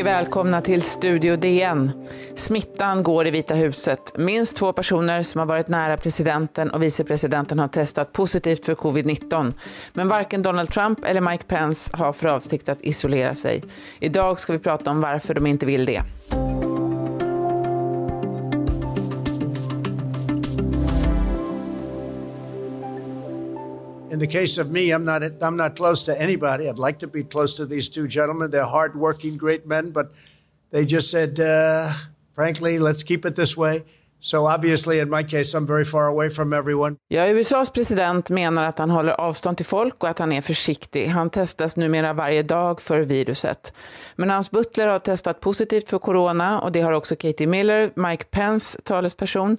Mycket välkomna till Studio DN. Smittan går i Vita huset. Minst två personer som har varit nära presidenten och vicepresidenten har testat positivt för covid-19. Men varken Donald Trump eller Mike Pence har för avsikt att isolera sig. Idag ska vi prata om varför de inte vill det. The case of me, I'm not I'm not close to anybody. I'd like to be close to these two gentlemen. They're hardworking, great men, but they just said, uh, frankly, let's keep it this way. So obviously, in my case, I'm very far away from everyone. Ja, USAs president menar att han håller avstånd till folk och att han är försiktig. Han testas numera varje dag för viruset. Men hans butler har testat positivt för corona och det har också Katie Miller, Mike Pence talesperson.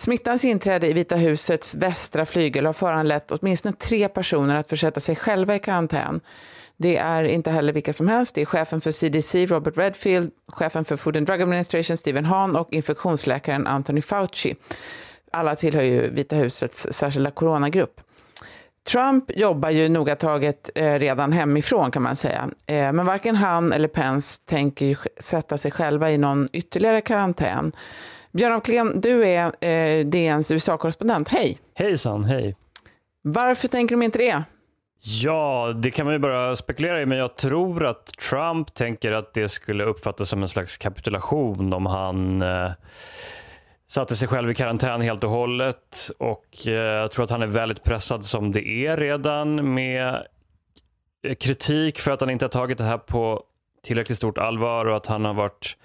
Smittans inträde i Vita husets västra flygel har föranlett åtminstone tre personer att försätta sig själva i karantän. Det är inte heller vilka som helst. Det är chefen för CDC, Robert Redfield, chefen för Food and Drug Administration, Stephen Hahn och infektionsläkaren Anthony Fauci. Alla tillhör ju Vita husets särskilda coronagrupp. Trump jobbar ju noga taget eh, redan hemifrån kan man säga. Eh, men varken han eller Pence tänker sätta sig själva i någon ytterligare karantän. Björn af Kleen, du är eh, DNs USA-korrespondent. Hej! Hejsan, hej! Varför tänker de inte det? Ja, det kan man ju bara spekulera i, men jag tror att Trump tänker att det skulle uppfattas som en slags kapitulation om han eh, satte sig själv i karantän helt och hållet. Och eh, jag tror att han är väldigt pressad som det är redan med kritik för att han inte har tagit det här på tillräckligt stort allvar och att han har varit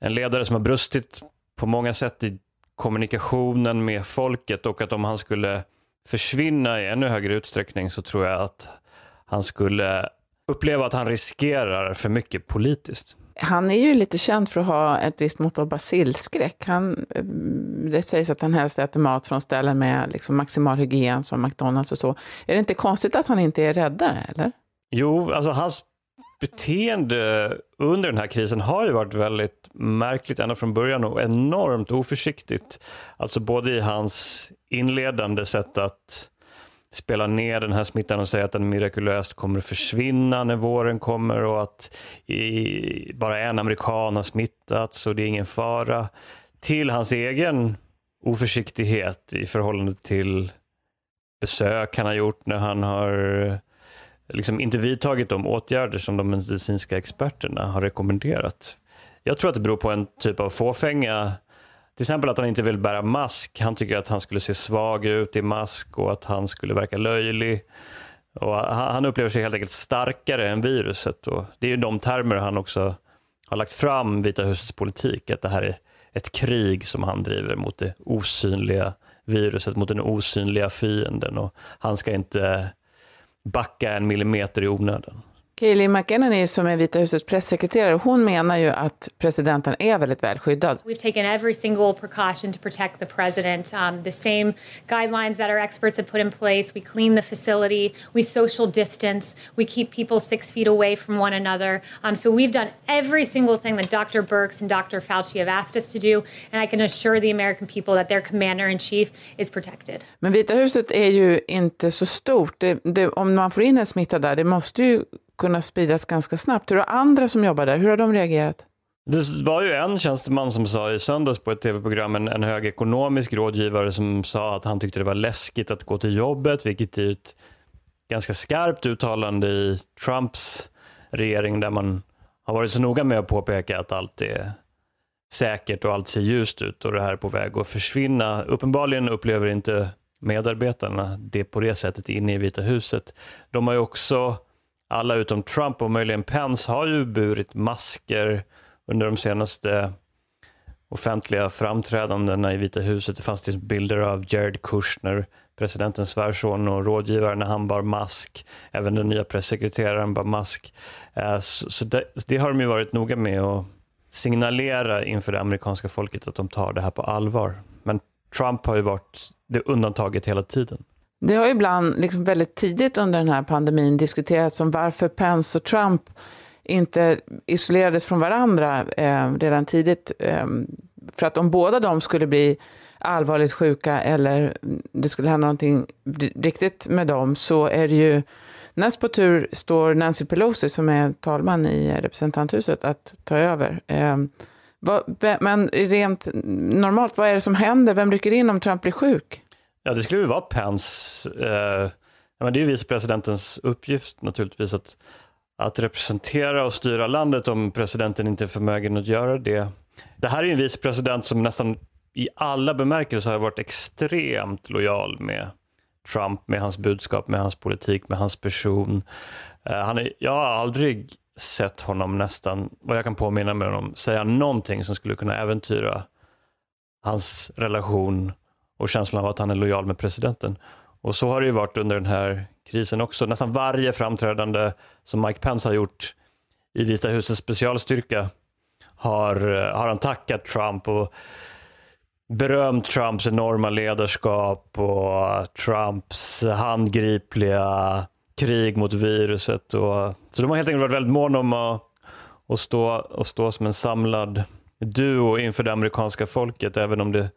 en ledare som har brustit på många sätt i kommunikationen med folket och att om han skulle försvinna i ännu högre utsträckning så tror jag att han skulle uppleva att han riskerar för mycket politiskt. Han är ju lite känd för att ha ett visst mått av basilskräck. Han, eh, det sägs att han helst äter mat från ställen med liksom maximal hygien som McDonalds och så. Är det inte konstigt att han inte är räddare, eller? Jo, alltså hans beteende under den här krisen har ju varit väldigt märkligt ända från början och enormt oförsiktigt. Alltså både i hans inledande sätt att spela ner den här smittan och säga att den mirakulöst kommer att försvinna när våren kommer och att i, bara en amerikan har smittats och det är ingen fara. Till hans egen oförsiktighet i förhållande till besök han har gjort när han har liksom inte vidtagit de åtgärder som de medicinska experterna har rekommenderat. Jag tror att det beror på en typ av fåfänga. Till exempel att han inte vill bära mask. Han tycker att han skulle se svag ut i mask och att han skulle verka löjlig. Och han upplever sig helt enkelt starkare än viruset. Och det är ju de termer han också har lagt fram Vita husets politik. Att det här är ett krig som han driver mot det osynliga viruset, mot den osynliga fienden. Och han ska inte backa en millimeter i onödan. Kayleigh McEnany som är Vita husets pressekreterare, hon menar ju att presidenten är väldigt väl skyddad. We've taken every single precaution to protect the president. Um, the same guidelines that our experts have put in place. We clean the facility, we social distance, we keep people six feet away from one another. Um, so we've done every single thing that Dr. Birx and Dr. Fauci have asked us to do, and I can assure the American people that their commander in chief is protected. Men Vita huset är ju inte så stort. Det, det, om man får in en smitta där, det måste ju kunna spridas ganska snabbt. Hur har andra som jobbar där, hur har de reagerat? Det var ju en tjänsteman som sa i söndags på ett tv-program, en, en hög ekonomisk rådgivare som sa att han tyckte det var läskigt att gå till jobbet, vilket är ett ganska skarpt uttalande i Trumps regering där man har varit så noga med att påpeka att allt är säkert och allt ser ljust ut och det här är på väg att försvinna. Uppenbarligen upplever inte medarbetarna det på det sättet inne i Vita huset. De har ju också alla utom Trump och möjligen Pence har ju burit masker under de senaste offentliga framträdandena i Vita huset. Det fanns liksom bilder av Jared Kushner, presidentens svärson och rådgivare när han bar mask. Även den nya pressekreteraren bar mask. Eh, så det, det har de ju varit noga med att signalera inför det amerikanska folket att de tar det här på allvar. Men Trump har ju varit det undantaget hela tiden. Det har ibland liksom väldigt tidigt under den här pandemin diskuterats om varför Pence och Trump inte isolerades från varandra eh, redan tidigt. Eh, för att om båda de skulle bli allvarligt sjuka eller det skulle hända någonting riktigt med dem så är det ju näst på tur står Nancy Pelosi som är talman i representanthuset att ta över. Eh, men rent normalt, vad är det som händer? Vem rycker in om Trump blir sjuk? Ja, det skulle ju vara Pence. Eh, men det är ju vicepresidentens uppgift naturligtvis att, att representera och styra landet om presidenten inte är förmögen att göra det. Det här är en vicepresident som nästan i alla bemärkelser har varit extremt lojal med Trump, med hans budskap, med hans politik, med hans person. Eh, han är, jag har aldrig sett honom nästan, vad jag kan påminna mig om, säga någonting som skulle kunna äventyra hans relation och känslan av att han är lojal med presidenten. Och så har det ju varit under den här krisen också. Nästan varje framträdande som Mike Pence har gjort i Vita husets specialstyrka har, eh, har han tackat Trump och berömt Trumps enorma ledarskap och Trumps handgripliga krig mot viruset. Och, så de har helt enkelt varit väldigt måna om att, att, stå, att stå som en samlad duo inför det amerikanska folket, även om det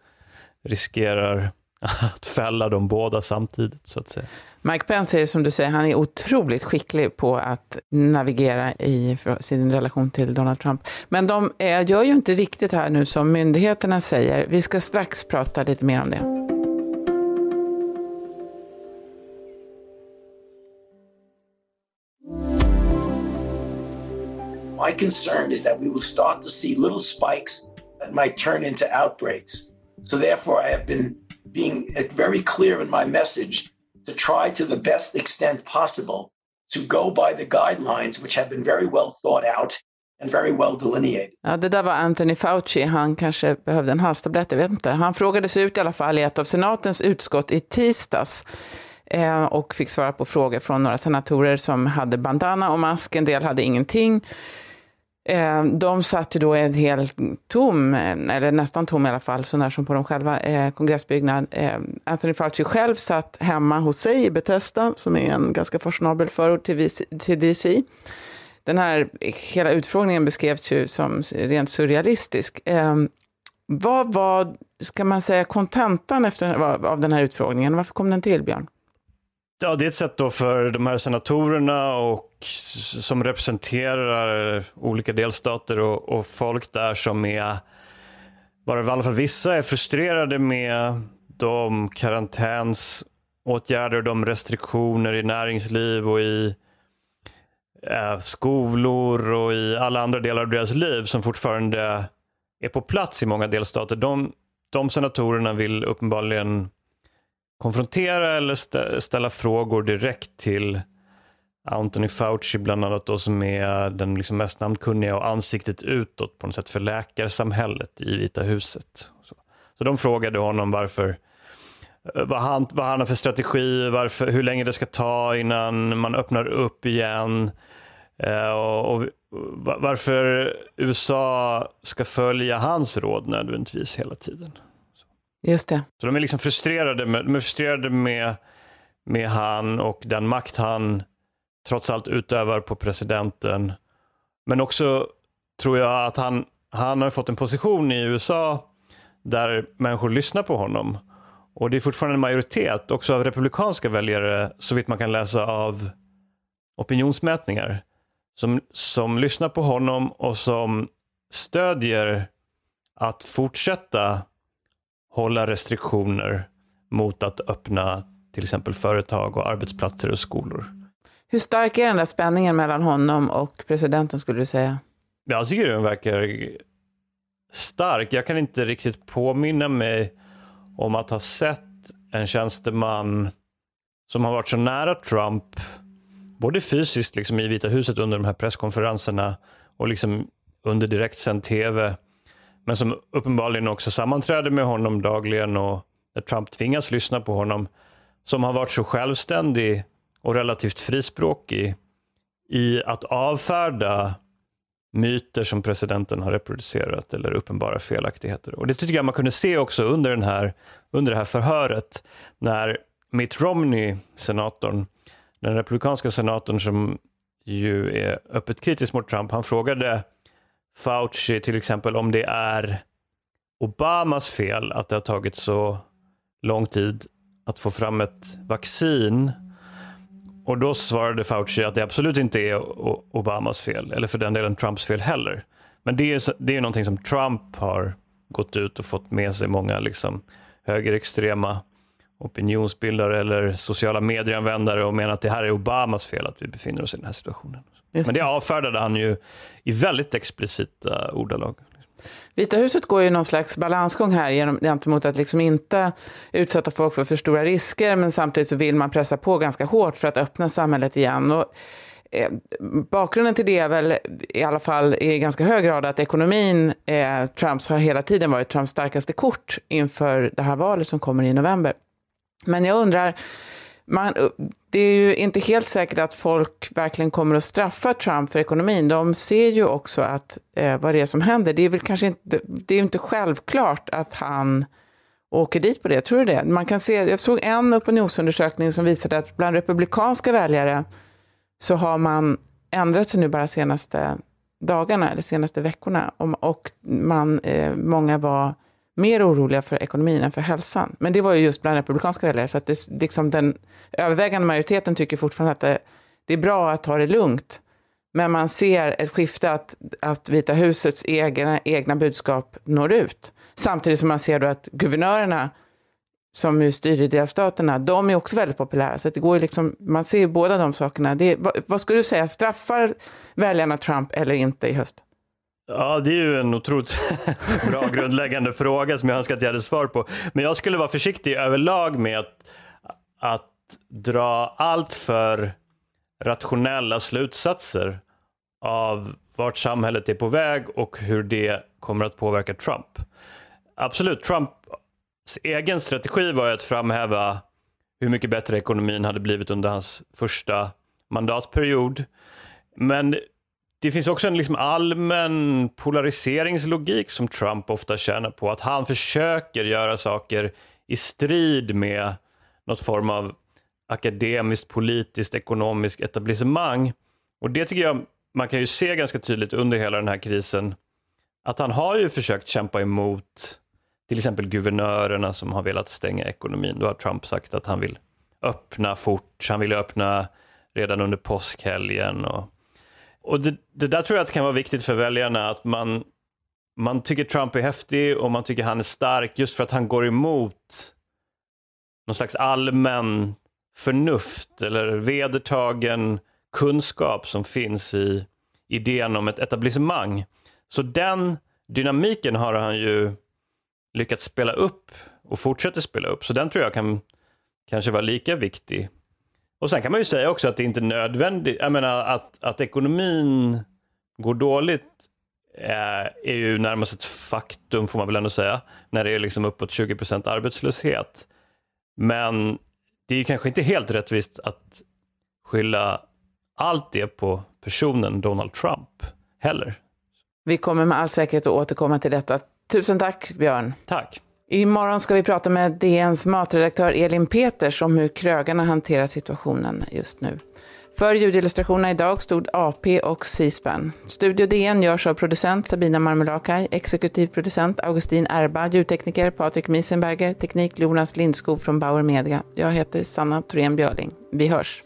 riskerar att fälla dem båda samtidigt så att säga. Mike Pence är som du säger, han är otroligt skicklig på att navigera i sin relation till Donald Trump. Men de är, gör ju inte riktigt här nu som myndigheterna säger. Vi ska strax prata lite mer om det. My concern is that we will start to see little spikes that might turn into outbreaks. So therefore I have been being very clear in my message to try to the best extent possible to go by the guidelines which have been very well thought out and very well delineated. Ja, det där var Anthony Fauci. Han kanske behövde en halstablett, jag vet inte. Han frågades ut i alla fall i ett av senatens utskott i tisdags eh, och fick svara på frågor från några senatorer som hade bandana och mask, en del hade ingenting. Eh, de satt ju då i en helt tom, eh, eller nästan tom i alla fall, så när som på dem själva, eh, kongressbyggnad. Eh, Anthony Fauci själv satt hemma hos sig i Bethesda, som är en ganska fashionabel förort till, till DC. Den här hela utfrågningen beskrevs ju som rent surrealistisk. Eh, vad var, ska man säga, kontentan efter, av den här utfrågningen? Varför kom den till, Björn? Ja, det är ett sätt då för de här senatorerna och som representerar olika delstater och, och folk där som är, bara i alla fall vissa, är frustrerade med de karantänsåtgärder och de restriktioner i näringsliv och i eh, skolor och i alla andra delar av deras liv som fortfarande är på plats i många delstater. De, de senatorerna vill uppenbarligen konfrontera eller ställa frågor direkt till Anthony Fauci bland annat då som är den liksom mest namnkunniga och ansiktet utåt på något sätt för läkarsamhället i Vita huset. Så, så de frågade honom varför eh, vad han, vad han har för strategi, varför, hur länge det ska ta innan man öppnar upp igen eh, och, och, varför USA ska följa hans råd nödvändigtvis hela tiden. Just det. Så de är liksom frustrerade med, de är frustrerade med, med han och den makt han trots allt utövar på presidenten. Men också tror jag att han, han har fått en position i USA där människor lyssnar på honom. Och det är fortfarande en majoritet också av republikanska väljare, så vitt man kan läsa av opinionsmätningar, som, som lyssnar på honom och som stödjer att fortsätta hålla restriktioner mot att öppna till exempel företag och arbetsplatser och skolor. Hur stark är den där spänningen mellan honom och presidenten skulle du säga? Jag tycker den verkar stark. Jag kan inte riktigt påminna mig om att ha sett en tjänsteman som har varit så nära Trump, både fysiskt liksom i Vita huset under de här presskonferenserna och liksom under direktsänd tv, men som uppenbarligen också sammanträder med honom dagligen och där Trump tvingas lyssna på honom, som har varit så självständig och relativt frispråkig i att avfärda myter som presidenten har reproducerat eller uppenbara felaktigheter. Och Det tycker jag man kunde se också under, den här, under det här förhöret när Mitt Romney, senatorn, den republikanska senatorn som ju är öppet kritisk mot Trump, han frågade Fauci till exempel om det är Obamas fel att det har tagit så lång tid att få fram ett vaccin. Och då svarade Fauci att det absolut inte är Obamas fel, eller för den delen Trumps fel heller. Men det är, det är någonting som Trump har gått ut och fått med sig många liksom, högerextrema opinionsbildare eller sociala medieanvändare och menar att det här är Obamas fel att vi befinner oss i den här situationen. Just Men det avfärdade han ju i väldigt explicita ordalag. Vita huset går ju någon slags balansgång här genom, gentemot att liksom inte utsätta folk för för stora risker men samtidigt så vill man pressa på ganska hårt för att öppna samhället igen. Och, eh, bakgrunden till det är väl i alla fall i ganska hög grad att ekonomin, eh, Trumps har hela tiden varit Trumps starkaste kort inför det här valet som kommer i november. Men jag undrar, man, eh, det är ju inte helt säkert att folk verkligen kommer att straffa Trump för ekonomin. De ser ju också att, eh, vad det är som händer. Det är väl kanske inte, det är inte självklart att han åker dit på det. Tror du det? Man kan se, jag såg en opinionsundersökning som visade att bland republikanska väljare så har man ändrat sig nu bara senaste dagarna eller senaste veckorna. Och man, eh, många var mer oroliga för ekonomin än för hälsan. Men det var ju just bland republikanska väljare, så att det, liksom den övervägande majoriteten tycker fortfarande att det, det är bra att ta det lugnt. Men man ser ett skifte att, att Vita husets egna, egna budskap når ut. Samtidigt som man ser då att guvernörerna som ju styr i delstaterna, de är också väldigt populära. Så det går liksom, man ser ju båda de sakerna. Det, vad, vad skulle du säga, straffar väljarna Trump eller inte i höst? Ja, det är ju en otroligt bra grundläggande fråga som jag önskar att jag hade svar på. Men jag skulle vara försiktig överlag med att, att dra allt för rationella slutsatser av vart samhället är på väg och hur det kommer att påverka Trump. Absolut, Trumps egen strategi var ju att framhäva hur mycket bättre ekonomin hade blivit under hans första mandatperiod. Men det finns också en liksom allmän polariseringslogik som Trump ofta tjänar på. Att han försöker göra saker i strid med något form av akademiskt, politiskt, ekonomiskt etablissemang. Och det tycker jag man kan ju se ganska tydligt under hela den här krisen. Att han har ju försökt kämpa emot till exempel guvernörerna som har velat stänga ekonomin. Då har Trump sagt att han vill öppna fort, han vill öppna redan under påskhelgen. Och och det, det, där tror jag att det kan vara viktigt för väljarna att man, man tycker Trump är häftig och man tycker han är stark just för att han går emot någon slags allmän förnuft eller vedertagen kunskap som finns i idén om ett etablissemang. Så den dynamiken har han ju lyckats spela upp och fortsätter spela upp. Så den tror jag kan kanske vara lika viktig och sen kan man ju säga också att det inte är nödvändigt, jag menar att, att ekonomin går dåligt är, eh, är ju närmast ett faktum får man väl ändå säga, när det är liksom uppåt 20% arbetslöshet. Men det är ju kanske inte helt rättvist att skylla allt det på personen Donald Trump heller. Vi kommer med all säkerhet att återkomma till detta. Tusen tack Björn. Tack. Imorgon ska vi prata med DNs matredaktör Elin Peters om hur krögarna hanterar situationen just nu. För ljudillustrationerna idag stod AP och C-SPAN. Studio DN görs av producent Sabina Marmelakai, exekutiv producent Augustin Erba, ljudtekniker Patrik Miesenberger, teknik Jonas Lindskog från Bauer Media. Jag heter Sanna Thorén Björling. Vi hörs!